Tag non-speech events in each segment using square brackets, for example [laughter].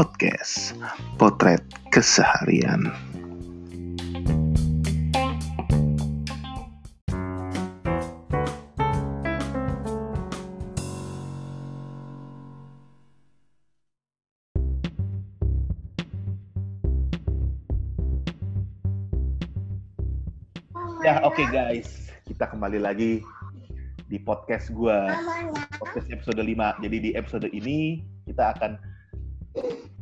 podcast Potret Keseharian. Ya, oke guys, kita kembali lagi di podcast gua. Podcast episode 5. Jadi di episode ini kita akan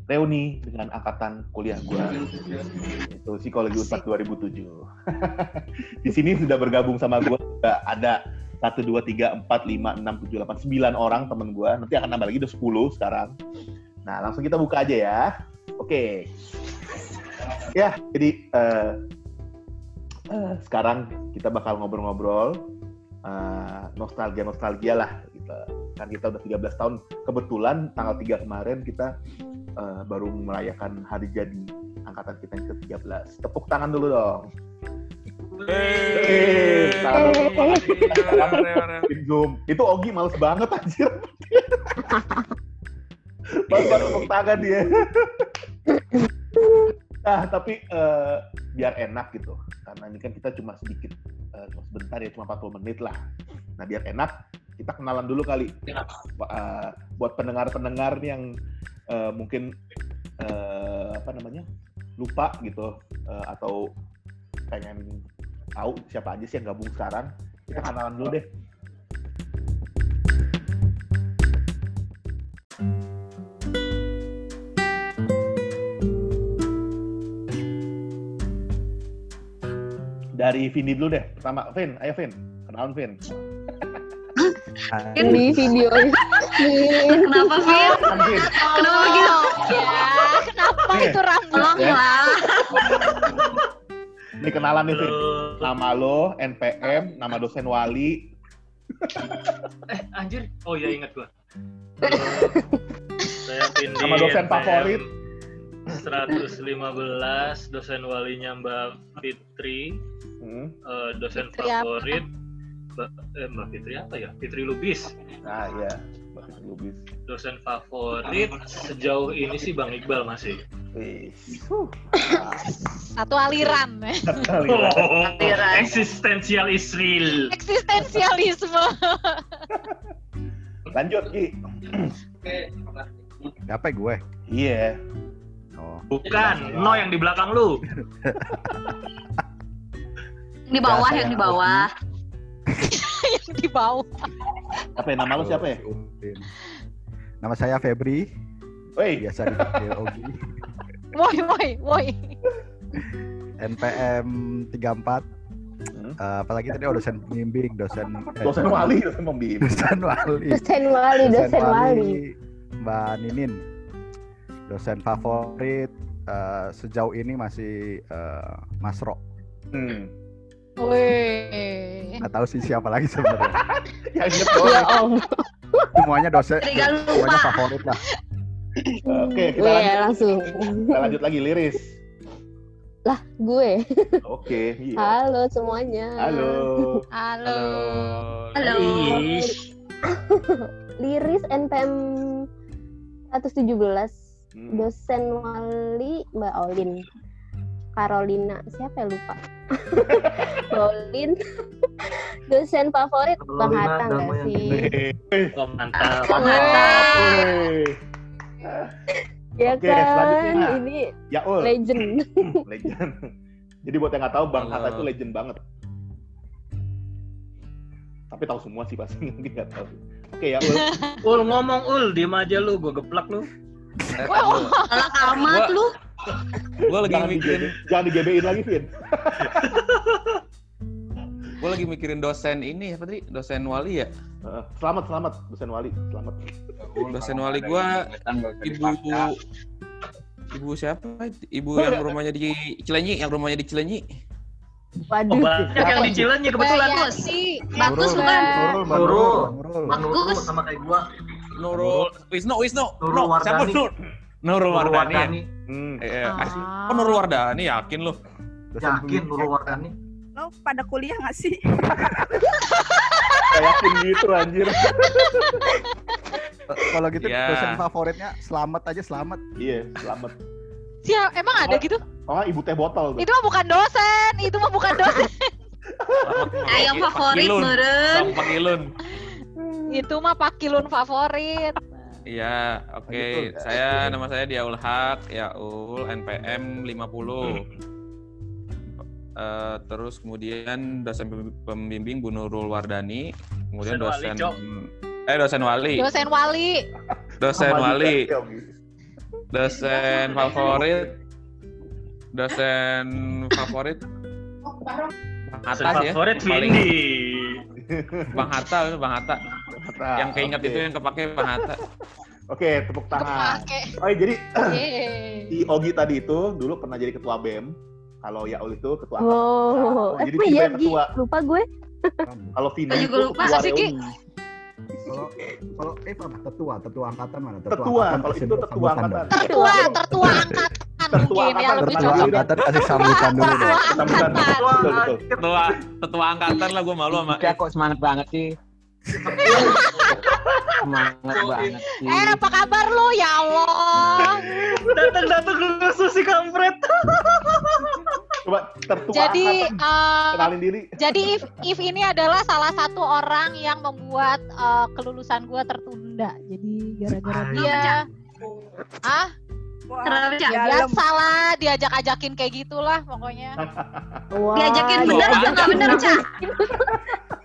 reuni dengan angkatan kuliah gua. Itu Psikologi Unpad 2007. [laughs] di sini sudah bergabung sama gua sudah ada 1 2 3 4 5 6 7 8 9 orang temen gua. Nanti akan nambah lagi udah 10 sekarang. Nah, langsung kita buka aja ya. Oke. Ya, jadi eh, eh, sekarang kita bakal ngobrol-ngobrol eh, nostalgia-nostalgia lah gitu. Kan kita udah 13 tahun. Kebetulan tanggal 3 kemarin kita eh, baru merayakan hari jadi angkatan kita yang ke-13. Tepuk tangan dulu dong. Zoom. Itu Ogi males banget anjir. [laughs] Baru tepuk tangan dia. Nah, tapi eh, biar enak gitu. Karena ini kan kita cuma sedikit, cuma sebentar ya, cuma 40 menit lah. Nah, biar enak, kita kenalan dulu kali. Eh, buat pendengar-pendengar yang eh, mungkin eh, apa namanya lupa gitu eh, atau pengen tahu siapa aja sih yang gabung sekarang, kita kenalan dulu deh. Dari Vindi dulu deh. Pertama, Vin. Ayo, Vin. Kenalan, Vin. Di video ini. Kenapa, Fir? Vin. Kenapa begitu? Ya, kenapa itu? Tolonglah. Ini kenalan nih, Vin. Nama lo, NPM, nama dosen wali. Eh, anjir. Oh iya ingat gua. [laughs] Saya Pindi. Nama dosen favorit. 115, dosen walinya Mbak Fitri, Hmm. eh, dosen Fitri apa? Mbak, eh, Mbak Fitri apa ya? Fitri Lubis. Nah, iya. Mbak Fitri Lubis. Dosen favorit sejauh ini sih Bang Iqbal masih. Satu aliran. Kali lah. Oh, eksistensial Israel. Eksistensialisme. Lanjut, Ki. Apa gue? Iya. Oh, Bukan, no yang di belakang lu. [laughs] Di bawah, yang di bawah. [laughs] Yang di bawah. Apa ya? Nama lo siapa ya? Nama saya Febri, Woi, biasa dipanggil Ogi. [laughs] Woi, woi, woi. NPM 34. Hmm. Eh, apalagi tadi oh, dosen pembimbing, dosen eh, [laughs] dosen wali, dosen pembimbing. dosen wali. dosen wali dosen wali Mbak Ninin. Dosen favorit eh, sejauh ini masih eh, Mas Ro. Hmm. Woi. Nggak tahu sih siapa lagi sebenarnya. [laughs] Ya, inget ya doang. om Semuanya dosen, Tiga lupa. semuanya favorit lah. Oke, kita gue lanjut. ya langsung Kita lanjut lagi liris. lah gue Oke, iya. halo semuanya Halo. Halo. Halo. Ish. liris NPM 117 Hmm. dosen wali Mbak Olin Carolina siapa ya lupa [laughs] Olin dosen favorit Bang Hatta nggak sih Oh, mantap. Oh, mantap. wih. ya Oke, kan selanjutnya. ini Yaul. legend [laughs] legend. Jadi buat yang nggak tahu, Bang Halo. Hatta itu legend banget. Tapi tahu semua sih pasti [laughs] mungkin nggak tahu. Oke ya, Ul. [laughs] Ul ngomong Ul, diem aja lu, gua geplak lu. Galak amat lu. gue lagi mikirin digebe- jangan digebein lagi, Vin. Gue lagi mikirin dosen ini apa tadi dosen wali ya Heeh. Selamat, selamat, dosen wali, selamat. dosen wali gue ibu ibu siapa ibu yang rumahnya di Cilenyi yang rumahnya di Cilenyi Oh, waduh banyak yang di Cilenyi kebetulan. Wah, ya Bagus. sih. Bagus Nurul. bukan? Nurul, Nurul. Nurul. Bagus. sama kayak gua Nurul Wisnu Wisnu Nurul siapa Wardani. Nur Nurul Wardani ya? Wardani Hmm. Eh, asli. Ah. oh Nurul Wardani yakin lu yakin. Nurul Wardani Lo pada kuliah nggak sih? Kayak Yakin gitu anjir. Kalau gitu Iya. dosen favoritnya selamat aja selamat. Iya, selamat. Siap, emang ada gitu? Oh, ibu teh botol tuh. Itu mah bukan dosen, itu mah bukan dosen. [laughs] Ayam favorit meren. Sama Pakilun. itu mah pakilun favorit. Iya, oke. Lanjut, Bul. Saya nama saya Diaul Haq, Yaul NPM 50. Eh, terus kemudian dosen pembi- pembimbing Bu Nurul Wardani, kemudian Dosen wali, dosen Cok. eh dosen wali, Dosen wali. dosen wali, dosen favorit, dosen favorit Bang Hatta ya, favorit paling. Bang Hatta, Bang Hatta, Nah, yang keinget oke. itu yang kepake Bang Hatta. Oke, tepuk tangan. Kepake. Oh, jadi Yeay. si Ogi tadi itu dulu pernah jadi ketua BEM. Kalau Yaul itu ketua angkatan. Wow, Jadi apa tiba ya yang Gi? ketua. Lupa gue. Kalau Vina Aku itu juga lupa. ketua reuni. Kalau kalau eh apa tetua, tetua angkatan mana? Tetua, angkatan kalau itu tetua angkatan. dong. Tertua, tertua angkatan Tertua mungkin ya angkatan, lebih Tetua Tetua cocok. angkatan kasih sambutan dulu deh. Tertua Sambutan. Tetua, tetua angkatan lah gue malu sama Udah kok semangat banget sih. [laughs] semangat banget sih. Eh, apa kabar lu? Ya Allah. Datang-datang khusus si kampret. [laughs] Coba tertua Jadi, angkatan. eh, Kenalin diri. jadi if, if ini adalah salah satu orang yang membuat eh, kelulusan gua tertunda. Jadi gara-gara Ayo. dia, ah, Kenapa, Cak? biasa lah diajak-ajakin kayak gitulah pokoknya. Wah, Diajakin bener diajak- atau nggak bener, Cak?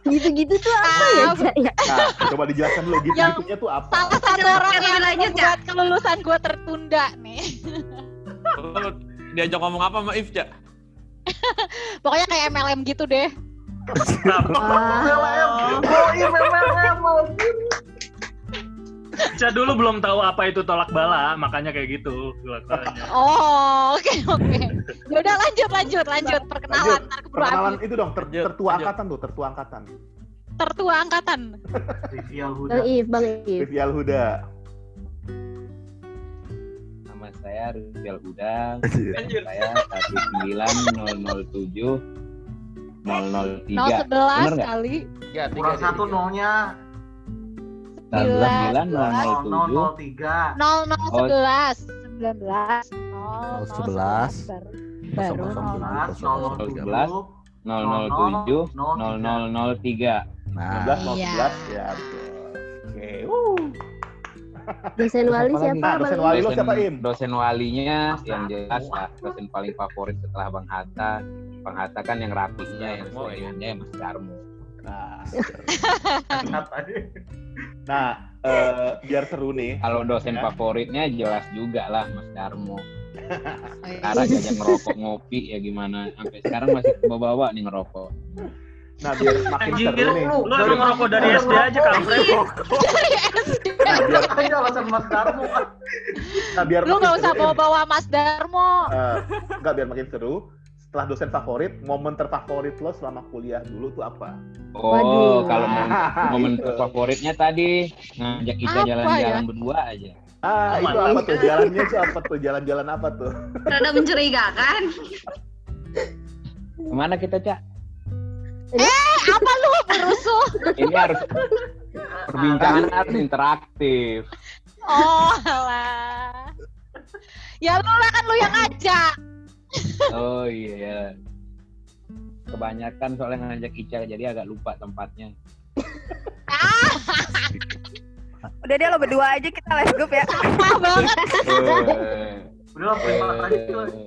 Gitu-gitu tuh apa ya, Ah, Cak? Ya? Nah, coba dijelaskan dulu Yang gitu-gitunya tuh apa? Salah satu orang yang lanjut, membuat kelulusan gua tertunda nih. Diajak ngomong apa sama If, Cak? Pokoknya kayak MLM gitu deh. Wah. Ca dulu belum tahu apa itu tolak bala, makanya kayak gitu kelakuannya. Oh, oke oke. Ya udah lanjut lanjut lanjut perkenalan ntar keburu Perkenalan itu dong, ter- Lanjut, tertua lanjut. angkatan tuh, tertua angkatan. Tertua angkatan. Bang If, Bang If. Alhuda. Saya Rizal Huda. Anjir. Anjir. Saya 19007 003. 011 Bener nggak? kali Ya, Kurang satu nolnya 199 nol 007. 0011 19 011. baru baru Kosong, kosong, kosong. 011 007 0003. Nah, 11, Iya. 011 ya. betul. Oke. Uh. Dosen wali Siapa siapa? Nah, dosen wali lo siapa, Im? Dosen walinya yang jelas lah, dosen paling favorit setelah Bang Hatta. Bang Hatta kan yang rapinya, yang semuanya ya Mas Darmo. Nah, [laughs] nah eh, biar seru nih. Kalau dosen Ya. favoritnya jelas juga lah Mas Darmo. iya. Sekarang diajak ngerokok ngopi ya gimana? Sampai sekarang masih bawa-bawa nih ngerokok. Nah, biar makin seru nih. lu emang ngerokok dari SD aja kampret. Nah, biar, Aja alasan Mas Darmo. nah, biar lu nggak usah bawa-bawa Mas Darmo Eh, nggak biar makin seru. Setelah dosen favorit, momen terfavorit lo selama kuliah dulu tuh apa? Oh, Waduh. kalau momen, [laughs] momen Gitu. favoritnya tadi ngajak kita jalan-jalan ya? berdua aja. Ah, itu apa tuh? Jalannya itu apa tuh? Jalan-jalan apa tuh? Rada mencurigakan. Ke mana kita, Cak? Apa lu berusuh Ini harus perbincangan harus interaktif. oh alah ya lu lah kan lu yang ngajak Oh iya. Kebanyakan soalnya ngajak Ica jadi agak lupa tempatnya. Udah deh lo berdua aja kita let's go ya. apa banget Eh, Udah lah,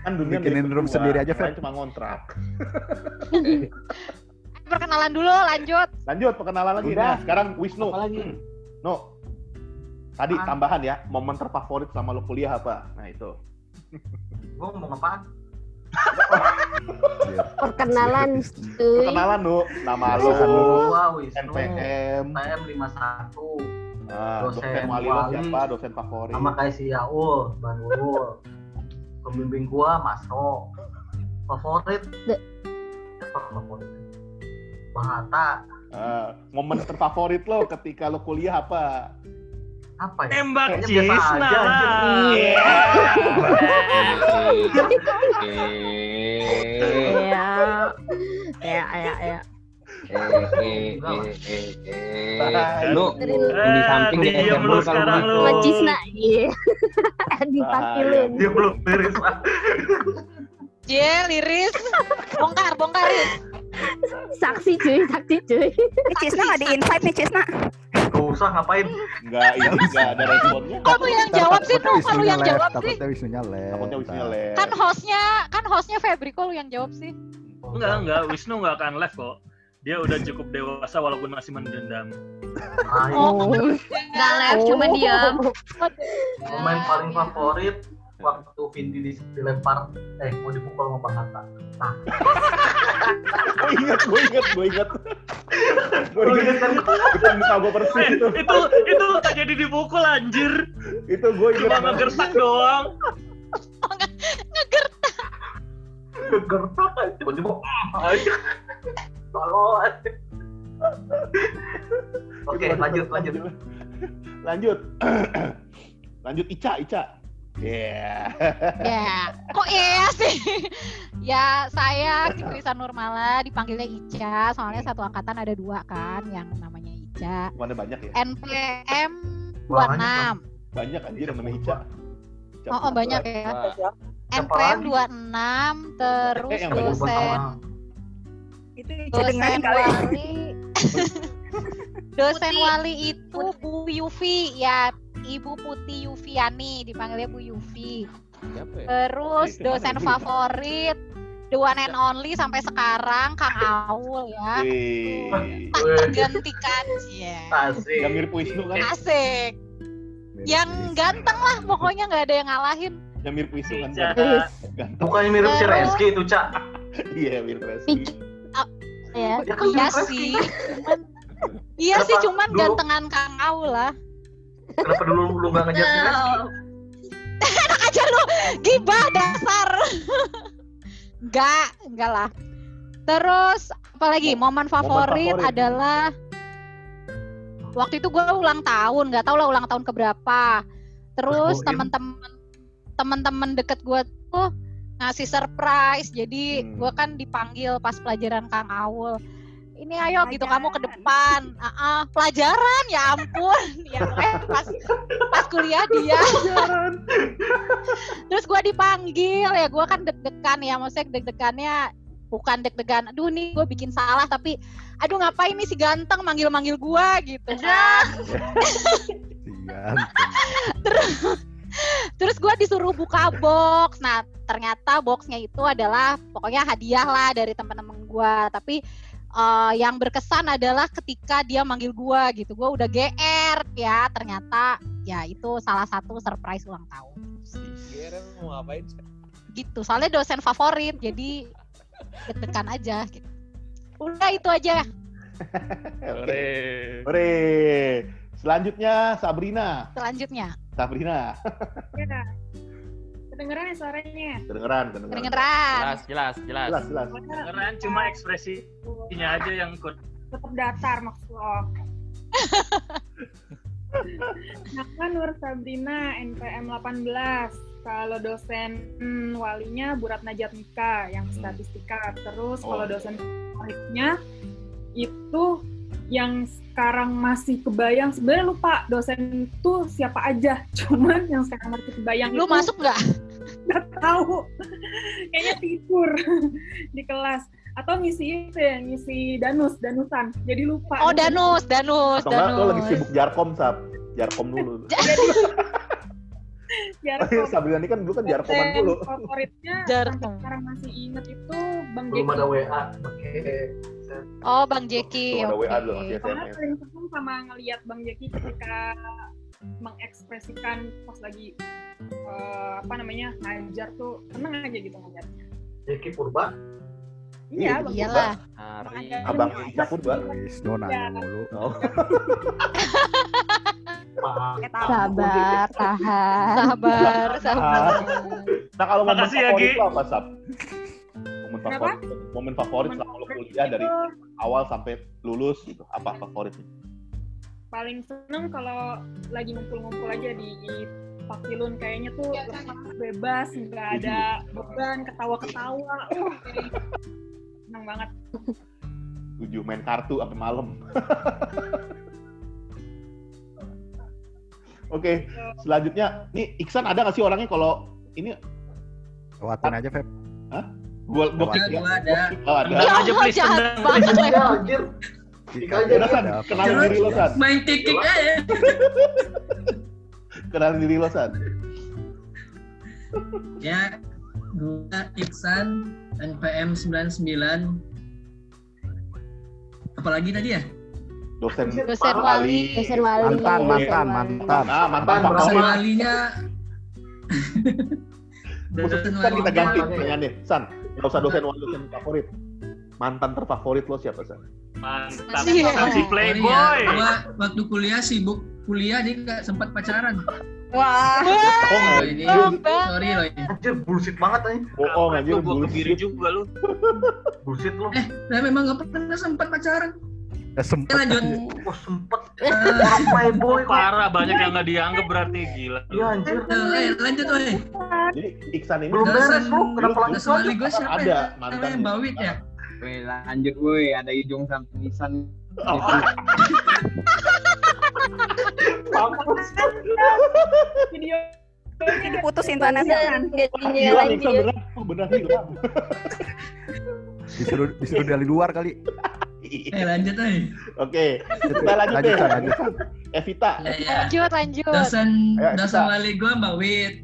eh. Kan dunia Bikinin room berdua, sendiri aja, Fer. cuma ngontrak. [laughs] perkenalan dulu lanjut Lanjut perkenalan lagi. Udah. Nah, sekarang Wisnu. Apa lagi? No. Tadi Apaan? tambahan ya, momen terfavorit sama lo kuliah apa? Nah, itu. Gua ngomong apaan? [laughs] Perkenalan, cuy. Perkenalan, Nu. Nama Wisnu. NPM, NPM 51 nah, dosen, Dosen wali lo wali. siapa, dosen favorit. sama kayak si Yaul, Bang Ulul. Pembimbing gua Masro. Favorit? De- Apa favorit? Ah, momen terfavorit lo ketika lo kuliah apa? Apa ya? Tembak Cisna. aja, ya, ya, ya. Eh, eh, eh, eh, eh. Lu Tai. yang di samping Eh, diem yang lu lu kalau sekarang gua- lu. Sama Cisna, iya. [laughs] Dipakilin. Dia belum beres lah. Cie, liris. Bongkar, bongkar. Saksi cuy, saksi cuy. Ini Cisna nggak di-invite nih Cisna. Gak usah ngapain. Enggak, ini enggak ada responnya. Kamu yang jawab sih, Nu. Kalau yang jawab sih. Takutnya Wisnunya lab. Takutnya Wisnunya lab. Kan hostnya, kan hostnya Febri, kok lu yang jawab sih? Enggak, enggak. Wisnu enggak akan live kok. Dia udah cukup dewasa walaupun masih mendendam. Oh. Gak live, cuma diam. pemain paling favorit waktu Vindi di- dilempar eh mau dipukul sama Bang Hatta. Nah, [laughs] Gue inget, gue inget, gue inget. Gue inget. inget kan? Depan muka gue persis Eh, itu. itu itu tak jadi dipukul anjir. Itu gue inget. Cuma ngegertak doang. Gertak aja. tiba-tiba Tolong. Oke, lanjut, lanjut. Lanjut. [clears throat] Lanjut Ica, Ica. Yeah. Ya, kok iya sih? ya saya Fitrisa Nurmala dipanggilnya Ica, soalnya satu angkatan ada dua kan yang namanya Ica. Mana banyak ya? NPM Banyak, 26. Banyak anjir yang namanya Ica. Ica Oh, oh, banyak ya. NPM lagi? 26 terus Eh, dosen dosen kali. wali [laughs] dosen wali itu Bu Yufi ya Ibu Putih Yufiani dipanggilnya Bu Yufi Siapa ya? terus dosen favorit the one and only sampai sekarang Kang Aul ya tak tergantikan ya Asik. Yang mirip Wisnu kan? asik yang ganteng lah pokoknya nggak ada yang ngalahin Yang mirip Wisnu kan? Ica. Ganteng. Bukannya mirip si Reski itu, Cak. Iya, mirip Reski. Ya. Iya Reski. sih. cuman iya sih cuman dulu- gantengan Kang Aul lah. Kenapa dulu lu gak ngejar si Reski? enak aja lu. Gibah dasar. Enggak enggak lah. Terus apalagi momen favorit, favorit. adalah waktu itu gue ulang tahun. Nggak tahu lah ulang tahun keberapa. Terus Terus teman-teman teman-teman deket gue tuh ngasih surprise. Jadi Hmm. gue kan dipanggil pas pelajaran Kang Aul ini ayo gitu kamu ke depan. Ah, ah, pelajaran ya ampun. [laughs] Ya pokoknya pas pas kuliah dia. [laughs] Terus gue dipanggil. Ya gue kan deg-degan ya maksudnya deg-degannya bukan deg-degan aduh nih gue bikin salah tapi aduh ngapain nih si ganteng manggil-manggil gue gitu kan. [laughs] Si ganteng. terus gue disuruh buka box nah ternyata boxnya itu adalah pokoknya hadiah lah dari teman-teman gue tapi eh, yang berkesan adalah ketika dia manggil gue gitu gue udah gr ya ternyata ya itu salah satu surprise ulang tahun Kira mau ngapain? gitu soalnya dosen favorit jadi deg-degan aja gitu. udah itu aja [laughs] Oke. Ore. Selanjutnya Sabrina. selanjutnya Sabrina. Ya. Kedengeran ya suaranya? Kedengeran, kedengeran. kedengeran Jelas, jelas, jelas. Jelas, jelas. Keren cuma ekspresinya aja yang ikut. Tetap datar maksud lo. [laughs] Nama Nur Sabrina, NPM 18. Kalau dosen hmm, walinya Bu Ratna Jatmika yang statistika. Terus kalau Oh. dosen favoritnya itu yang sekarang masih kebayang sebenarnya lupa dosen itu siapa aja. [laughs] Cuman yang sekarang masih kebayang lu itu masuk nggak? [laughs] nggak tahu. Kayaknya tidur [laughs] di kelas. Atau ngisi itu ya ngisi danus danusan. Jadi lupa. Oh danus danus Atau enggak lo lagi danus. sibuk jarkom, Sab. Jarkom dulu. Jarkom. Sabrina ini kan dulu kan jarkoman dulu. favoritnya Jarkom. sekarang masih inget itu bang Belum Jeki ada WA. Oke. oh bang Jeki Belum ada oke WA dulu, masih karena paling seneng sama ngelihat bang Jeki ketika mengekspresikan pas lagi eh, apa namanya ngajar tuh seneng aja gitu ngajarnya Jeki Purba. iya Iya, bang iyalah Hari. Abang Ica Purba. Wisnu nanya mulu. Oh. [laughs] [laughs] Maaf. Tahu. Sabar, tahan. sabar sabar Nah kalau momen Makasih ya, favorit Gi. lo apa, Sab? Momen Kenapa? favorit, momen favorit Momen selama lo kuliah dari itu awal sampai lulus gitu. Apa favoritnya? paling seneng kalau lagi ngumpul-ngumpul aja di, di Pakilun kayaknya tuh lepas bebas nggak ada beban ketawa-ketawa uh seneng banget Tujuh main kartu sampai malam. [laughs] Oke, selanjutnya nih Iksan ada nggak sih orangnya kalau ini Lewatin aja, Feb. gua gua Ada, kick ya? gua ada. Oh, ada. Ya banget Ya Leo. anjir. Kick aja, aja Udah, San, kenalin diri lo, San. Main kick-kick aja. [laughs] Kenalin diri lo, San. Ya, gua Iksan NPM 99. Apalagi tadi ya? Dosen Dosen wali. Dosen wali. Mantan, mantan, mantan. Ah, mantan Mantan, Dosen walinya. [laughs] Dosen San kita ganti pertanyaannya. San, nggak usah dosen wali, dosen favorit. Mantan terfavorit lo siapa, San? Mantap. San si playboy. gua waktu kuliah sibuk kuliah dia nggak sempat pacaran. Wah. Oh, ini sorry loh ini. Anjir bullshit banget nih. bohong anjir, gua bullshit. juga lu. [laughs] Bullshit lu. Eh, saya memang nggak pernah sempat pacaran. Ya, sempet. Lanjut. Oh sempet. Eh, Orang playboy kok. Parah banyak yang nggak dianggap berarti gila. Iya anjir. eh, lanjut weh. Jadi Iksan ini Belum beres lu. Kenapa langsung gue siapa Ada, ya? mantan. Namanya Bawit ya? Woi, lanjut woi, ada Ijong sama Nisan. Oh, Video ini diputusin tanah hilang Iksan oh, benar hilang. Disuruh disuruh dari luar kali. [laughs] Eh lanjut weh. Oke, kita lanjut Lanjut, deh. Lanjut. [laughs] Evita. Ya, ya. Lanjut, lanjut. Dosen Ayo, dosen kita. wali gue Mbak Wit.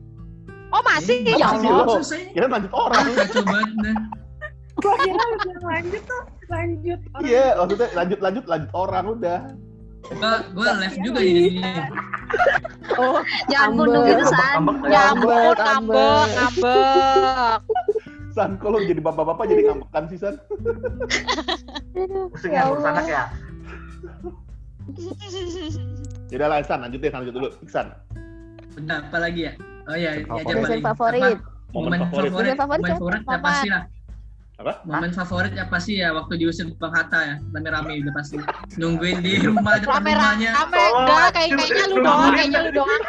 Oh, masih? Masih Ya sih, Allah. Kira lanjut orang. Kacau banget. dah. Gua kira udah lanjut tuh, lanjut. Orang Iya, maksudnya lanjut lanjut lanjut orang udah. Gua gua live juga jadinya. Oh, Ya ampun Ambek. nungguin San. Ambek, ambek. ampun, ngambek, ngambek. San, kalau jadi bapak-bapak jadi ngambekan sih San. Pusing Ya ya ngurus Allah. anak ya. Yaudah lah San, lanjut deh, lanjut dulu. Iksan. Udah apa lagi ya? Oh iya, ya favorit. Dosen favorit. Momen Momen favorit. favorit, Dosen favorit momen siapa? favorit ya pasti lah. Apa? Momen favorit ya pasti ya waktu diusir Bang Hatta ya, rame-rame udah pasti. Nungguin di [laughs] rumah depan Rame-rame, rumahnya. enggak, kayak kayaknya lu doang, kayaknya lu doang.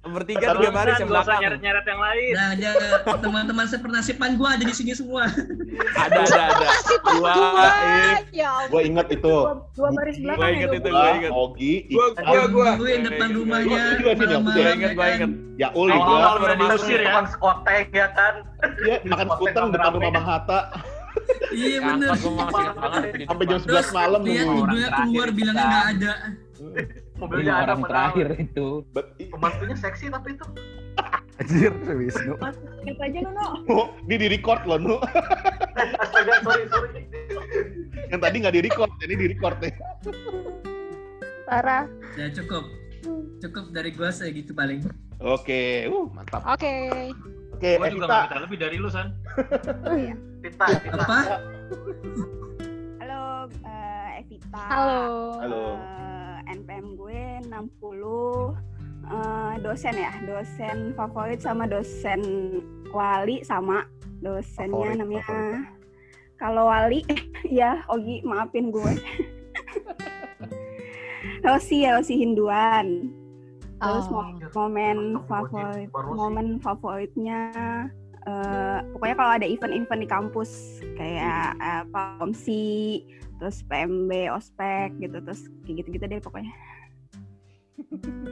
Bertiga tiga baris yang belakang. nyeret-nyeret yang lain. Nah, aja teman-teman sepernasipan gua ada di sini semua. Ada ada ada. Dua, If, Ya. Gue inget itu. dua, dua baris Gua belakang inget ya. itu, gua. gua Gua, inget. Ogi, Gua Iksan, gua gua. Nungguin depan rumahnya Gua. Gua inget, gua ya inget. kan. Yaul Awal-awal juga. udah diusir ya. Makan skoteng ya kan. Dia makan skuteng depan rumah Bang Hatta Iya bener. Gua inget sampai jam Terus 11 malam ibunya keluar bilangnya nggak ada. [laughs] Mobilnya ada orang terakhir itu. Pembantunya seksi tapi itu. Anjir, Wisnu. Ingat aja Nuno. Oh, ini di record loh, Nu. Astaga, sorry sorry. Yang tadi nggak di record, ini di record nih. Parah. Ya cukup. Cukup dari gua saya gitu paling. Oke, uh, mantap. Oke. Oke, Gua juga Evita. nggak minta lebih dari lu, San. Tita, Tita. Apa? Halo, eh, Evita. Halo. Halo. Eh, NPM gue 60 eh, dosen ya, dosen favorit sama dosen wali sama dosennya Favorit, namanya favorit. kalau wali [laughs] ya Ogi maafin gue. [laughs] Rosi ya Rosi Hinduan. Terus Oh. mo- momen favorit momen favoritnya eh, pokoknya kalau ada event-event di kampus kayak eh, Pomsi, terus PMB, ospek gitu, terus kayak gitu-gitu deh pokoknya.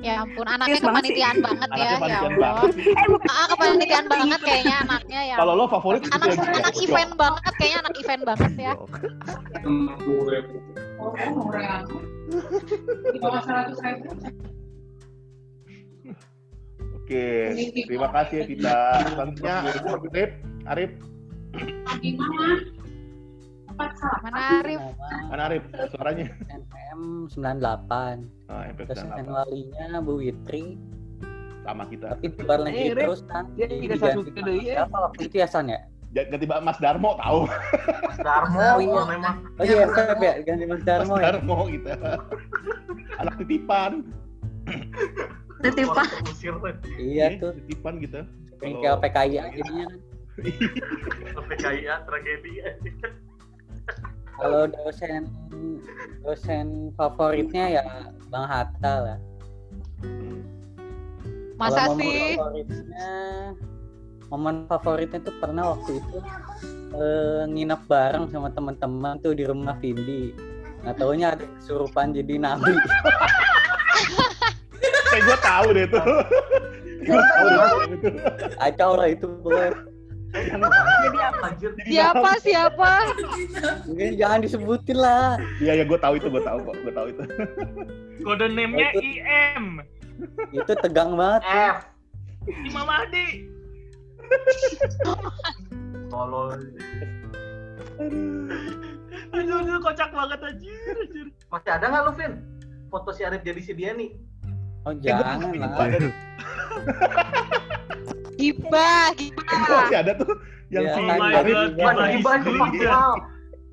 Ya ampun, anaknya kepanitiaan banget ya, Anaknya ya banget. Eh bukan Ah, kepanitiaan banget kayaknya anaknya ya. Kalau lo favorit itu Anak ya, gitu ya, anak Bocok. event banget, kayaknya anak event banget ya. Oke, terima kasih ya Tita. Selanjutnya Arif, Arif, Mana Arif? mana Arif? Suaranya. NPM 98 Ah, MP dosen 98. walinya Bu Witri sama kita. tapi di luar negeri terus kan dia diganti satu ya. siapa waktu itu ya San ya Ganti Mbak Mas Darmo tahu. Mas Darmo Oh, iya. memang. oh iya Feb ya ganti Mas Mas Darmo ya Darmo gitu. Anak titipan. Titipan. Iya tuh Titipan gitu. bengkel PKI aja jadinya kan PKIA tragedi. Kalau dosen dosen favoritnya ya Bang Hatta lah Masa Kalau momen sih? favoritnya momen favoritnya tuh pernah waktu itu eh, nginep bareng sama teman-teman tuh di rumah Vindi. Nggak taunya ada kesurupan jadi nabi. Kayak gue tahu deh tuh. gue tahu deh itu. Kacau lah itu pokoknya. Jadi apa? Siapa siapa? Mungkin jangan disebutin lah. Iya ya gue tahu itu gue tahu kok gue tahu itu. Kode name-nya IM. Itu tegang banget. F. Imam Mahdi. Tolol. Aduh, aduh, kocak banget anjir, anjir. Masih ada nggak lu, Vin? Foto si Arif jadi si Diani. Oh jangan lah. [laughs] Gibah, gibah. masih ada tuh yang Ya, si Arif Gibah gibah itu faktual.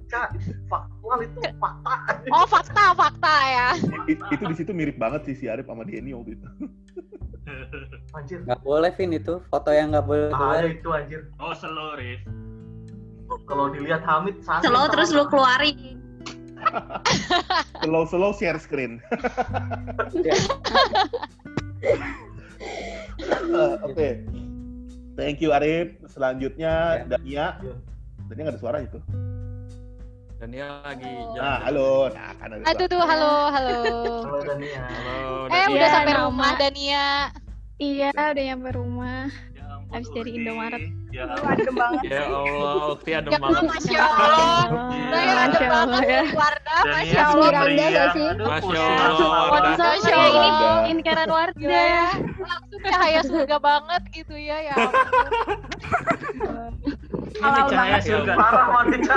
Kak, faktual itu fakta. Oh fakta fakta ya. I- itu di situ mirip banget sih si Arif sama Denny waktu itu. Anjir. Nggak boleh Vin itu foto yang nggak boleh keluar. itu anjir. Oh, slow, Rif. Kalau dilihat Hamid santai. Selo terus lu keluarin. Slow slow share screen. Eh, [laughs] Oke. Thank you Arif. Selanjutnya Dania. Dania nggak ada suara itu. Dan dia lagi Nah, halo. Nah, kan ada Aduh tuh, halo, halo. Halo Dania. Halo, Eh, udah Iya, sampai nama. rumah Dania. Iya, udah nyampe rumah. Ya Habis dari. Indomaret. Ya ampun. adem banget. Ya Allah, Ukti adem Ya banget. Masya Allah. Saya ada Masya Allah banget ya. Wardah, Masya Allah. Miranda nggak sih? Masya. Allah. Langsung Wardah. Masya Masya ini Allah. inkaran Gila warga. ya. Langsung cahaya surga banget gitu ya. Ya. Ini cahaya surga. Parah wanita.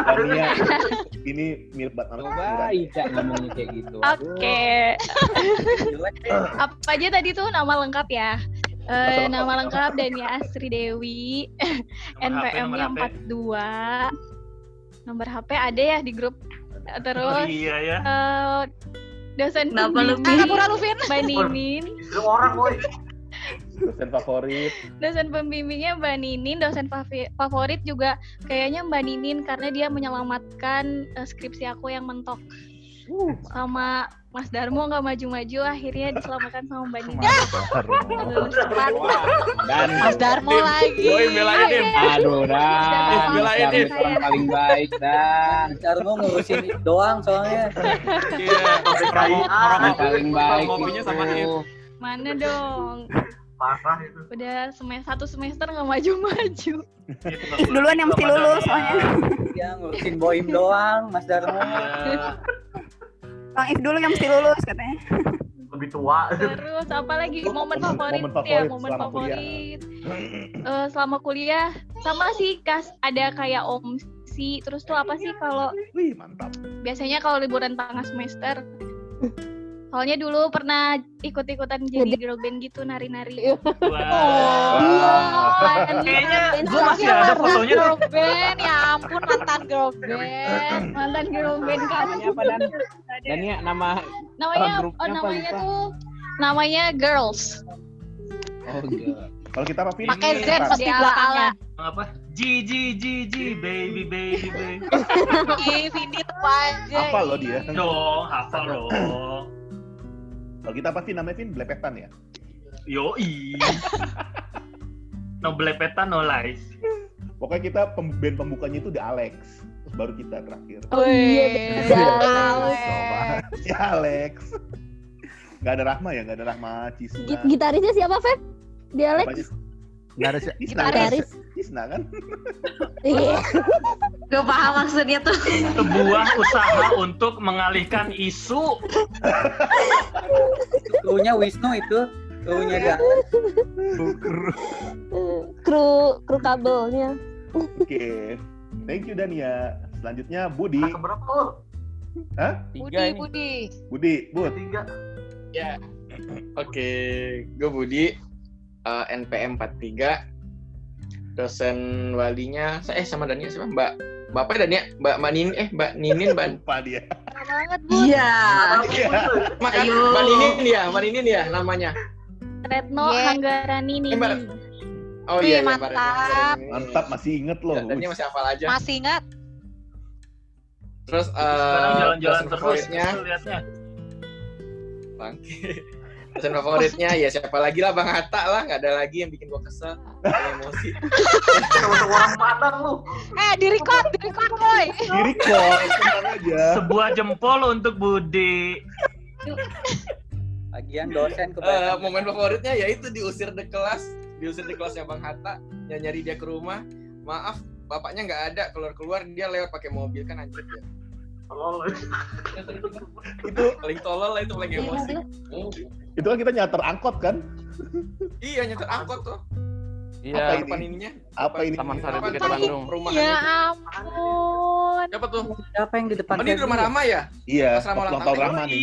Ini mirip banget sama Coba. Ica ngomongnya kayak gitu. Oke. Apa aja tadi tuh nama lengkap ya? Eh, nama lengkap Dania Astri Dewi, NPM-nya HP. 42. Nomor [laughs] HP ada ya di grup. Oh Terus iya ya. eh, dosen Kenapa lu pembimbing Ngapura lu, Vin? Mbak Ninin, Istri orang woi. Dosen favorit. dosen pembimbingnya Mbak Ninin, dosen favorit juga kayaknya Mbak Ninin karena dia menyelamatkan eh, skripsi aku yang mentok. Sama Mas Darmo nggak maju-maju akhirnya diselamatkan sama Mbak cepat. Dan Mas Darmo lagi. Woi, belain Im. aduh dah. Belain, Yang Im. orang paling baik dah. Darmo ngurusin doang soalnya. Iya. Yang paling baik Kopinya sama. Mana dong? Parah itu. Udah semester satu semester nggak maju-maju. Duluan yang mesti lulus soalnya. Dia ngurusin boim doang, Mas Darmo. Ya. Bang If dulu yang mesti lulus katanya. Lebih tua. Terus apa lagi momen Momen- favorit, momen ya favorit momen selama favorit Eh, selama kuliah sama sih kas ada kayak omsi terus tuh apa sih kalau Wih, mantap. biasanya kalau liburan tengah semester soalnya dulu pernah ikut-ikutan jadi girl band gitu nari-nari Wah. Kan, Kayaknya gue masih ada fotonya Girl band, ya ampun mantan girl band. mantan girl band kan Dan? Ya nama namanya Oh, oh, namanya lupa. tuh namanya girls Oh enggak. Kalau kita apa, Vin? Pakai Z pasti belakangnya. Apa? G G G G baby baby baby. [laughs] Ih, Vindi tuh aja. Apa lo dia? Dong, hafal dong. Kalau kita apa, Vin? Namanya Vin? Blepetan ya? Yoi. No belepetan, no lies. Pokoknya kita pem band pembukanya itu The Alex. Terus baru kita terakhir. Oh iya, Wih, benar. Alex. Ya Alex. Gak ada Rahma ya? Gak ada Rahma Cisna. Git- Gitarisnya siapa, Feb? Di Alex? Apanya? Nggak ada sih. Cisna kan? Gitaris. Kan? Iya. [laughs] Gak paham maksudnya tuh. Sebuah usaha untuk mengalihkan isu. Krunya Wisnu itu, krunya Galan. Eh, Kru kru kabelnya. Oke. Thank you Dania. Selanjutnya Budi. Nah, keberapa lo? Hah? Budi, Tiga ini. Budi. Budi, Bud. Tiga. Ya, oke, gue Budi, eh, NPM 43, dosen walinya, eh sama Dania siapa? Mbak, Bapak Dania, Mbak Mbak Ninin, eh Mbak Ninin, Mbak, [laughs] Lupa dia. banget, Bu. Iya. Iya. makan Ayo. Mbak Ninin ya, Mbak Ninin ya namanya. Retno Yeah. Hanggarani Eh, Mbak, Nini oh Wih, iya, iya, Mbak mantap. Retno. Mantap, masih inget loh. Ya, Dania masih hafal aja. Masih ingat? Terus Sekarang eh jalan-jalan terus tuh liatnya. Bangke. Dosen favoritnya ya siapa lagi lah Bang Hatta lah, nggak ada lagi yang bikin gua kesel, emosi. orang Padang lu. Eh, di record, di record, boy. Di record, tenang aja. Sebuah jempol untuk Budi. Bagian dosen Eh, kebanyakan. momen favoritnya yaitu diusir di kelas, diusir di kelasnya Bang Hatta, yang nyari dia ke rumah. Maaf, bapaknya nggak ada, keluar-keluar dia lewat pakai mobil kan anjir ya. Itu paling tolol lah itu paling emosi. Itu kan kita nyater angkot kan? Iya nyetir angkot tuh. Iya. Apa Depan ini? ininya. Apa ini? Taman Sari Bukit ini? Bandung. Perumahan Ya itu. ampun. Siapa tuh? Siapa yang di depan? Oh, ini di rumah Rama ya? Iya, Pas Rama ulang tahun nih.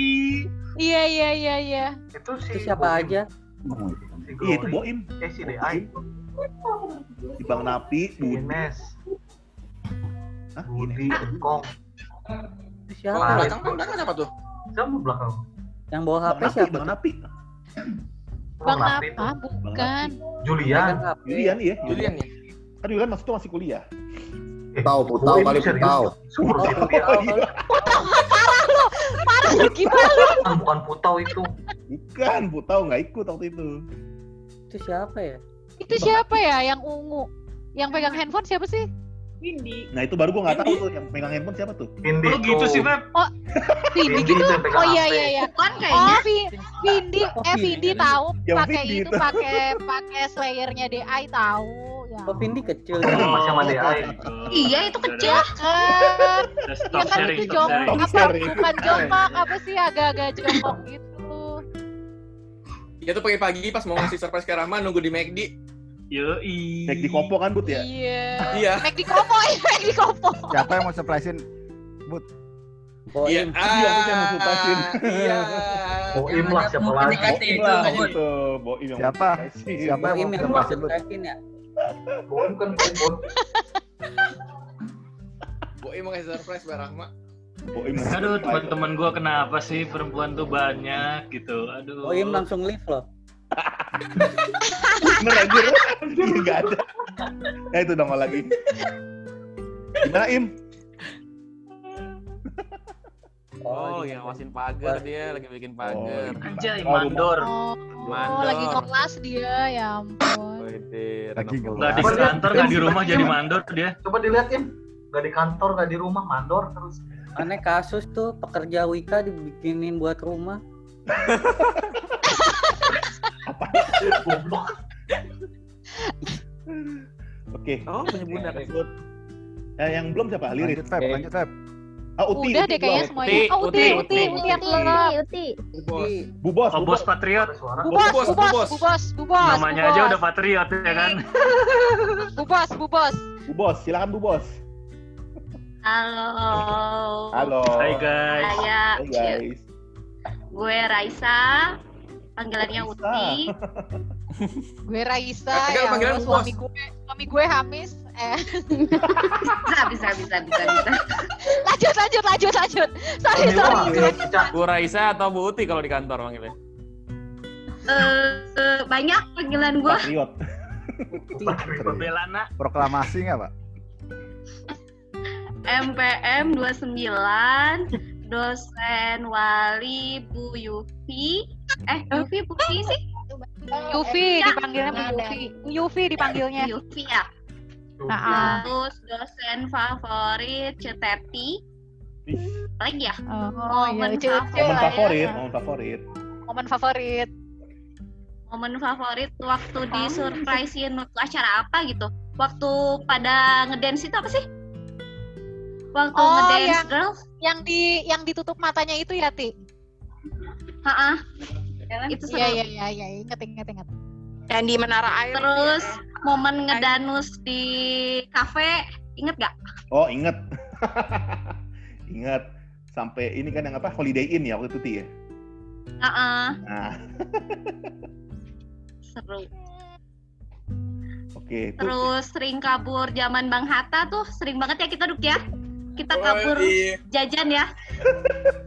Iya, iya, iya, iya. Itu si Itu siapa aja? Iya, itu Boim. Eh si DI. Di Bang Napi, Budi. Ines. Hah? Budi, Engkong. Itu Oh, siapa? belakang belakang siapa tuh? Siapa belakang? Yang bawa HP siapa? Bang Napi. Bang Napi apa? Bukan. Julian. Julian iya. Julian ya? Kan Julian masih masih kuliah. Putau, putau kali putau. Suruh itu dia. Oh, iya. Parah lu. Parah lu gimana lu? Bukan, bukan putau itu. Bukan, Putau nggak ikut waktu itu. Itu siapa ya? Itu siapa ya yang ungu? Yang pegang handphone siapa sih? Windy. Nah itu baru gua nggak tahu tuh yang pegang handphone siapa tuh. Vindi Lu gitu sih, Feb. Oh, Vindi Vindi gitu. Oh iya iya iya. Bukan Oh, kayaknya. Vi- Vindi, eh Vindi tahu pakai itu itu. pakai pakai slayernya DI tahu. Ya. Oh, Vindi kecil. Masih sama DI. Iya itu kecil. Kan, Udah ya kan sharing, itu jongkok apa sharing. bukan jongkok apa sih agak-agak jongkok gitu. Dia tuh pagi-pagi pas mau ngasih surprise ke Rama nunggu di McD. Yoi. Naik di kopo kan, Bud ya? Iya. Iya. Naik di kopo, [laughs] ya, naik di kopo. Siapa yang mau surprisein? Bud. Iya. Boim. Iya, itu yang mau surprisein. Iya. Boim lah siapa lagi. Boim itu. lah, itu. Boim yang Siapa? Siapa yang mau surprisein, surprisein ya? Boim kan Boim. Boim mau kasih surprise buat Rahma. Boim Aduh, teman-teman gua kenapa sih perempuan tuh banyak gitu. Aduh. Boim langsung live loh. Bener anjir. Iya, nggak ada. Ya itu dong lagi. Gimana Im? Oh, yang ngawasin pagar dia lagi bikin pagar. Anjay, Oh, mandor. Oh, lagi kelas dia, ya ampun. Lagi Nggak di kantor, nggak di rumah jadi mandor dia. Coba dilihatin. Gak di kantor, gak di rumah, mandor terus. Aneh kasus tuh pekerja Wika dibikinin buat rumah. [laughs] Goblok. Oke. Oh, punya bunda. Lanjut. Eh, yang belum siapa? Liris. Lanjut, Feb. Lanjut, Feb. Ah, Uti. Udah Uti deh kayaknya semuanya. Uti, Oh, Uti, Uti, Uti, Uti. Uti Uti, lengkap. Uti. Bos. Bu Bos, Oh, Bu bos Bos. patriot. Ada suara. Bu Bu bos, bos, bu bu bos, bos. bu bos, bu bos. Namanya aja udah patriot ya kan. [laughs] Bu bos, bu bos. Bu Bos, silakan Bu Bos. Halo. Halo. Hai guys. Saya Hai guys. gue Raisa. Panggilannya. Uti. Gue Raisa, Kagak, ya panggilan suami gue, suami gue Hamis. Eh, Bisa, bisa, bisa, bisa, bisa. lanjut, lanjut, lanjut, lanjut. Sorry, Ini sorry. mah, Cicak. Bu Raisa atau Bu Uti kalau di kantor manggilnya? Eh, eh, banyak panggilan gue. Patriot. Pembelana. Proklamasi nggak, Pak? MPM 29 dosen wali Bu Yufi. Eh, Yufi Putri sih? Yufi Ya. dipanggilnya Bu Yufi. Bu Yufi dipanggilnya. Yufi ya. Nah, Terus dosen favorit Ceteti. Lagi ya? Oh, iya, Momen Cil, Cil Momen favorit, momen favorit. Momen favorit. Momen favorit waktu di surprisein waktu acara apa gitu. Waktu pada ngedance itu apa sih? Waktu Oh, ngedance yang- girls. Yang di yang ditutup matanya itu ya, Ti? Ha Itu seru. Iya, iya, iya, iya, ingat, ingat, ingat. Yang di Menara Air. Terus momen ngedanus di kafe, inget gak? Oh, inget. [laughs] inget. Sampai ini kan yang apa? Holiday Inn ya waktu itu Ti ya. Heeh, Nah, [laughs] seru. oke. Itu Terus sering kabur zaman Bang Hatta tuh sering banget ya kita duk ya. Kita kabur Woi, jajan ya,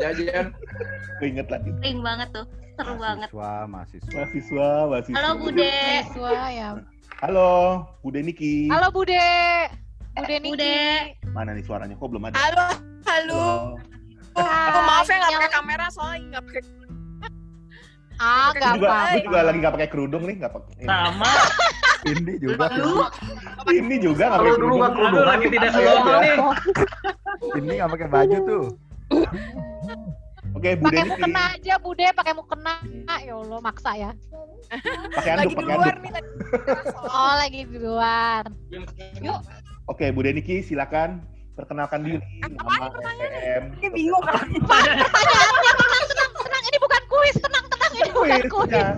jajan. Gue inget lagi. sering banget tuh. Seru banget. Mahasiswa, mahasiswa. Mahasiswa, mahasiswa. Halo Bude. Siswa ya. Halo, Bude Niki. Halo Bude. Bude Niki. Bude. Mana nih suaranya? Kok belum ada? Halo, halo. Halo. Oh, maaf ya nggak pakai kamera soalnya nggak pakai. Ah, nggak juga, apa-apa. gua juga lagi nggak pakai kerudung nih, nggak pakai. Sama. Ini juga. Ini juga nggak Kalau pakai kerudung. Aduh, lagi tidak normal aja. nih. Ini nggak pakai baju tuh. [laughs] Oke, Bu Pakai mukena aja, Bude, pakai mukena. Ya Allah, maksa ya. Pakai Lagi anduk, di pakai luar anduk. nih tadi. Oh, lagi di luar. Yuk. Oke, Bu Deniki silakan perkenalkan diri, nama SPM. Ini bingung. Pertanyaannya tenang, tenang, tenang. Ini bukan kuis, tenang, tenang. Ini bukan kuis. ya.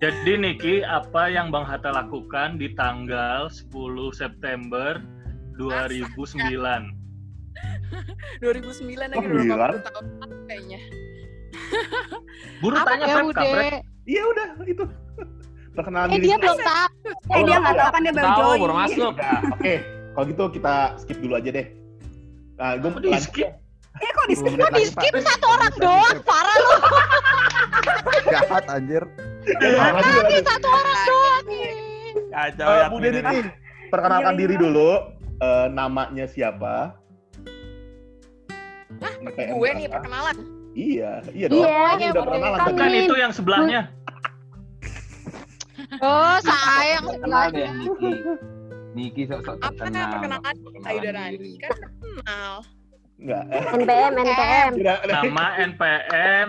Jadi Niki, apa yang Bang Hatta lakukan di tanggal 10 September 2009? [laughs] 2009 lagi Oh? 80 tahun kayaknya. [laughs] Buru Apa tanya ya, Bude? Iya udah itu. [laughs] Perkenalan Eh, diri. dia belum tahu. Eh dia nggak tahu kan dia baru join. baru masuk. Ya, Oke, kalau gitu kita skip dulu aja deh. Nah, gue Di skip. Eh kok di skip? Kok di skip satu orang doang? Parah lu. Jahat anjir. lanjut. satu orang doang nih. Kacau Eh, ya. Bu Deniki, perkenalkan Iya, diri iya. dulu. Eh, namanya siapa? NPM Gue nih perkenalan. Iya, iya dong. Iya, Ini udah perkenalan kan tadi. Bukan itu yang sebelahnya. [laughs] Oh, sayang sebelahnya. Niki. Niki sok-sok Apa terkenal. perkenalan Perkenalan Ayu diri. Rani? Kan kenal. Enggak. NPM NPM. Nama NPM,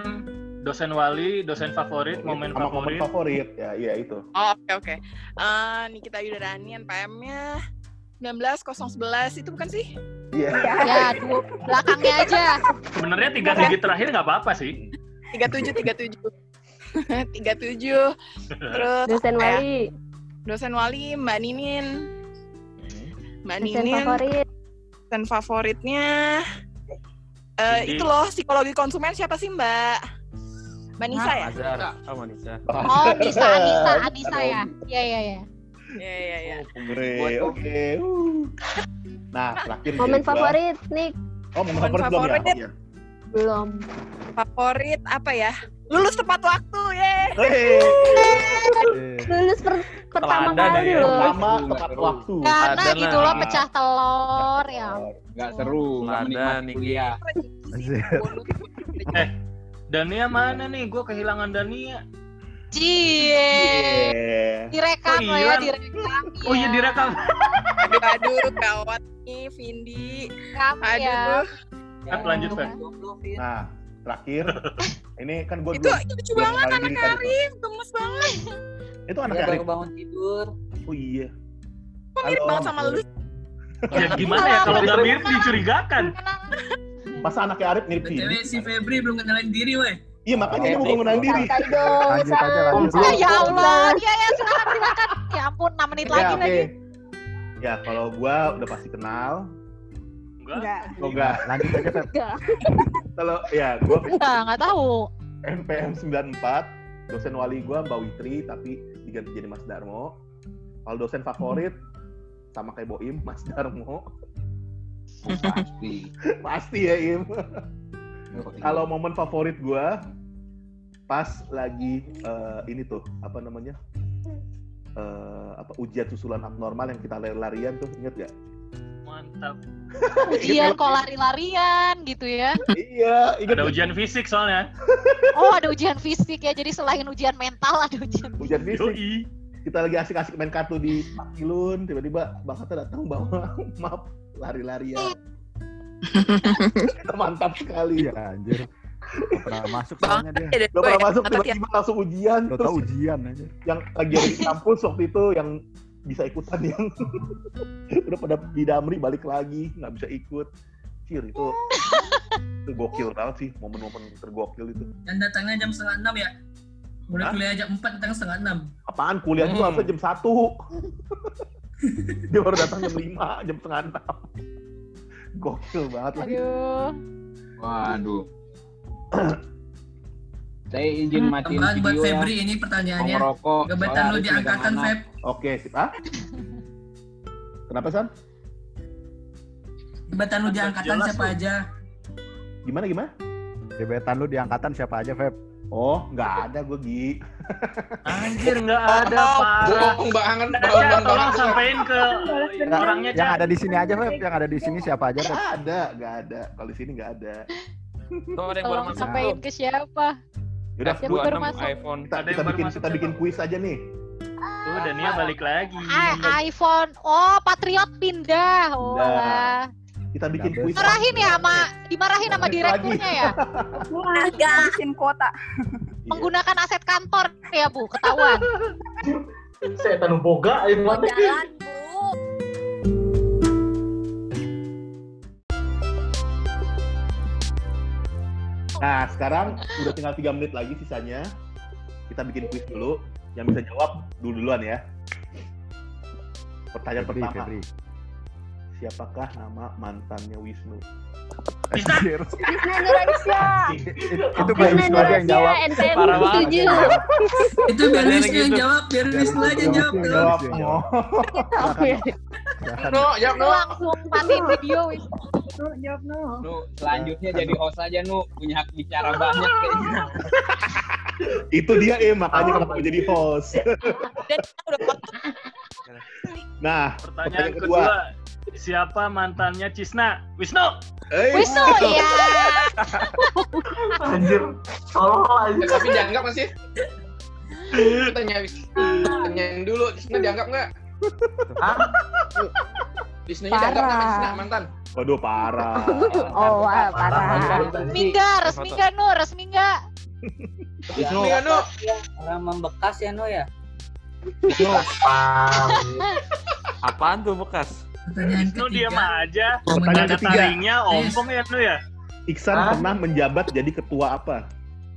dosen wali, dosen favorit, momen Sama momen favorit. favorit. Ya, iya itu. Oh, oke oke. Eh, Nikita Yudarani NPM-nya 19011 itu bukan sih? Iya. Ya, dua, belakangnya aja. Sebenarnya tiga digit terakhir nggak apa-apa sih. 37 37. 37. Terus dosen ya? wali Dosen wali Mbak Ninin. Mbak dosen Ninin favorit dosen favoritnya eh Jadi- itu loh psikologi konsumen siapa sih Mbak? Mbak Nisa ya? Azhar. Oh, Manisa. Oh, Nisa, Anissa, [laughs] Anissa ya. Iya, iya, iya. Iya iya iya. Pengere, oke. uh. Nah, terakhir momen favorit Nick Oh, momen Momen favorit belum ya? favorit. Oh, iya. belum Favorit apa ya? Lulus tepat waktu, ye. Lulus per- pertama kali ya. loh Pertama tepat waktu. Karena gitu loh pecah telur ya. Nggak seru, nggak Ada, menikmati kuliah. Eh, Dania mana nih? Gue kehilangan Dania. Cie. Iya. Direkam Oh, loh ya, iya. direkam. Oh iya direkam. Aduh aduh gawat nih Vindi. Direkam ya. Aduh. Feb lanjut Feb. Nah, terakhir [laughs] ini kan gue Itu itu lucu banget anak Arif, gemes banget. Itu anak Dia Arif. baru bangun tidur. Oh iya. Kok mirip banget sama lu? [laughs] Ya gimana ya kalau nggak mirip dicurigakan. Masa anaknya Arif mirip Vindi? si Febri belum kenalin diri, weh. Iya, makanya dia mau bangunan diri. Lanjut aja, lanjut. Ah, [laughs] ya Allah. Iya, ya, silakan, silakan. Ya ampun, 6 menit Ya, lagi oke. lagi. Ya, kalau gua udah pasti kenal. Enggak. Enggak. Oh, enggak. Lanjut aja, Feb. Enggak. Kalau ya, gua [laughs] Enggak, enggak tahu. NPM 94, dosen wali gua Mbak Witri tapi diganti jadi Mas Darmo. Kalau dosen favorit sama kayak Boim, Mas Darmo. Pasti. [laughs] Pasti ya, Im. Kalau momen favorit gua pas lagi eh, ini tuh, apa namanya? Eh, apa ujian susulan abnormal yang kita lari-larian tuh, inget gak? Mantap. Ujian [laughs] kok lari-larian gitu ya. Iya, inget Ada ujian fisik soalnya. [laughs] Oh, ada ujian fisik ya. Jadi selain ujian mental ada ujian. Ujian fisik. Yoi. Kita lagi asik-asik main kartu di Pakilun, tiba-tiba Bang Hatta datang bawa [laughs] map lari-larian. Mantap sekali. Iya anjir. Gak pernah masuk soalnya dia. Gak pernah ya, masuk tiba-tiba langsung ujian. Terus tau ujian aja. yang lagi ada di kampus waktu itu yang bisa ikutan yang [laughs] udah pada di Damri balik lagi nggak bisa ikut. Cir itu itu gokil banget sih momen-momen tergokil itu. Dan datangnya jam setengah enam ya. Mulai Hah? kuliah jam 4, datang setengah enam. Apaan kuliah itu Hmm. harusnya jam 1 [laughs] Dia baru datang jam 5, jam setengah 6 Gokil banget lagi. Aduh. Waduh. [clears throat] Saya izin matiin Tambahan buat video ya. Febri ini pertanyaannya. Ngerokok, Gebetan lu di angkatan, Feb. Oke, sip. Ah? Kenapa, San? Gebetan lu di angkatan siapa aja? Gimana, gimana? Gebetan lu di angkatan siapa aja, Feb? Oh, nggak ada gue, Gi. Anjir nggak ada. Bohong banget, Nah, bohong tolong sampein ke orangnya Yang ada di sini aja, Feb. Yang ada di sini siapa aja? Nggak ada, nggak ada. Kalau di sini nggak ada. Tuh ada yang baru Tolong tuh. ke siapa? Baru masuk? iPhone. kita, kita bikin kita bikin kuis aja nih. Tuh Dania balik lagi. Ah, iPhone. Oh, Patriot pindah. Oh, Pindah. Kita bikin kuis. Marahin ya sama dimarahin sama direkturnya ya. Habisin kuota. Menggunakan aset kantor ya, Bu, ketahuan. [laughs] Saya tanu boga ayo mana? Jalan, Bu. Nah, sekarang udah tinggal tiga menit lagi sisanya. Kita bikin kuis dulu. Yang bisa jawab dulu duluan ya. Pertanyaan Febri, pertama. Febri. Siapakah nama mantannya Wisnu? Wisnu Nuraisya. Itu biar Wisnu aja yang jawab. Parah banget. Itu biar Wisnu yang gitu. jawab, biar Wisnu aja yang jawab. Wisnu Jawab. yang jawab. No, jawab no. Langsung matiin video. Wis. Jawab no. Nu, selanjutnya jadi host aja Nu, punya hak bicara [laughs] banyak kayaknya. Itu dia eh makanya kenapa mau jadi host. nah, Pertanyaan kedua, siapa mantannya Cisna? Wisnu. Eh, Wisnu, [laughs] ya. Anjir, tolong aja. Tapi dianggap nggak sih? Tanya tanyain dulu, Disna dianggap nggak? Disnanya dianggap nggak sama Disna mantan? Waduh parah. Oh, wah, parah. Resmi nggak? Resmi nggak, Nu? Resmi nggak? Wisnu. Iya, Nu. Orang membekas ya, No ya? [laughs] Apaan tuh bekas? Pertanyaan Wisnu ketiga. diam aja. Pertanyaan Ada ketiga. taringnya ompong ya Nu ya. Iksan Hah? pernah menjabat jadi ketua apa?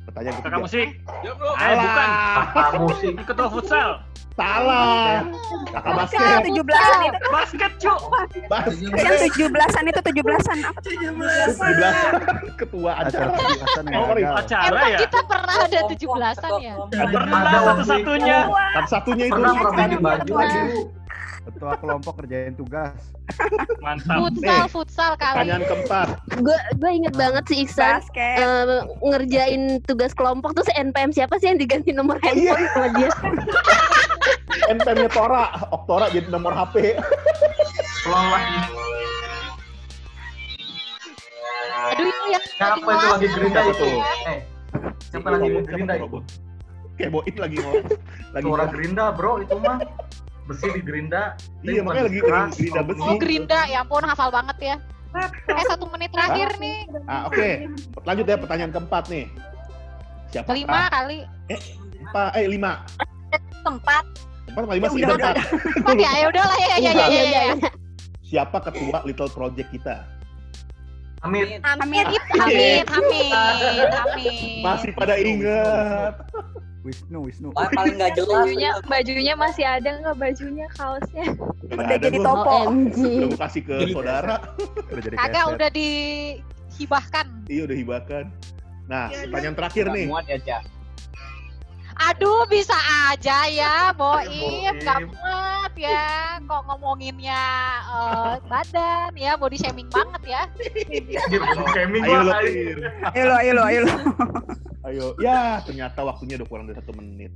Pertanyaan Kakak ketiga. musik. Jawab Nu. Eh bukan. Kakak musik. Ketua futsal. Salah. Kakak basket. tujuh belasan itu Basket, Cuk. Basket. yang tujuh belasan itu tujuh belasan apa tuh? 17 ketua Acara acara. tujuh yang Oh. Acara Emang ya. kita pernah ada 17-an ya? Pernah satu-satunya. Satu-satunya itu Pernah di baju lagi. Ketua kelompok kerjain tugas. Mantap. Futsal, Nih, futsal kali. Pertanyaan keempat. Gue gue inget banget si Iksan Basket. eh, ngerjain tugas kelompok terus NPM siapa sih yang diganti nomor Oh, iya. handphone sama dia? [laughs] NPM-nya Tora, Oktora jadi nomor HP. Tolong lagi. Aduh, itu yang Siapa itu lagi gerinda itu? tuh? Eh, siapa lagi Robot, gerinda itu? robot? Kayak boin lagi ngomong. Lagi Suara gerinda bro itu mah. Besi di gerinda. Iya, makanya lagi keras, gerinda besi. Oh, Gerinda. Ya ampun, hafal banget ya. [laughs] Eh, satu menit terakhir nih. Ah, oke. Lanjut ya pertanyaan keempat nih. Siapa? Kelima kali. Apa? Eh, lima. Tempat. Empat sama lima Ya sih udah, empat. Tempat ya, ya udah lah ya, ya, ya, ya, ya, ya. Siapa ketua Little Project kita? Amit. Amin. Hamid, Hamid, Hamid. Masih pada inget. Wisnu, Wisnu. Wah, paling nggak jelas. Bajunya, bajunya masih ada nggak bajunya kaosnya? Nggak Udah ada jadi topo. OMG. Udah kasih ke saudara. Udah jadi Kagak keset. udah dihibahkan. Iya udah hibakan. Nah, pertanyaan terakhir nih. Muat ya. Aduh, bisa aja ya, Boim. Boim. Gak muat ya. Kok ngomonginnya eh, badan ya, body shaming banget ya. Shaming Ayo lo, ayo. Lo, ayo lo, ayo lo. Ayo. Ya, ternyata waktunya udah kurang dari satu menit.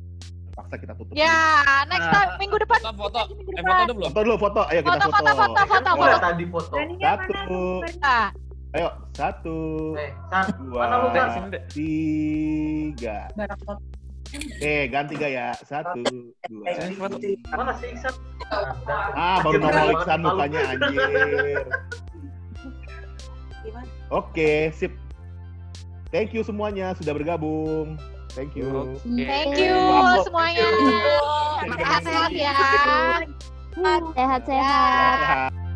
Paksa kita tutup. Ya, next time minggu depan. Foto, foto. Minggu Eh, depan. foto dulu belum? Foto dulu, foto. Ayo kita Foto, foto. foto, foto, foto, foto. tadi foto. Satu. Nah, Ayo, satu. Eh, lu Dua. Tiga. Eh, ganti gaya. Satu, dua. Mana sih Iksan? Ah, baru nongol Iksan mukanya anjir. Oke, sip. Thank you semuanya sudah bergabung. Thank you. thank you semuanya. Sehat-sehat ya. Sehat-sehat. Sehat.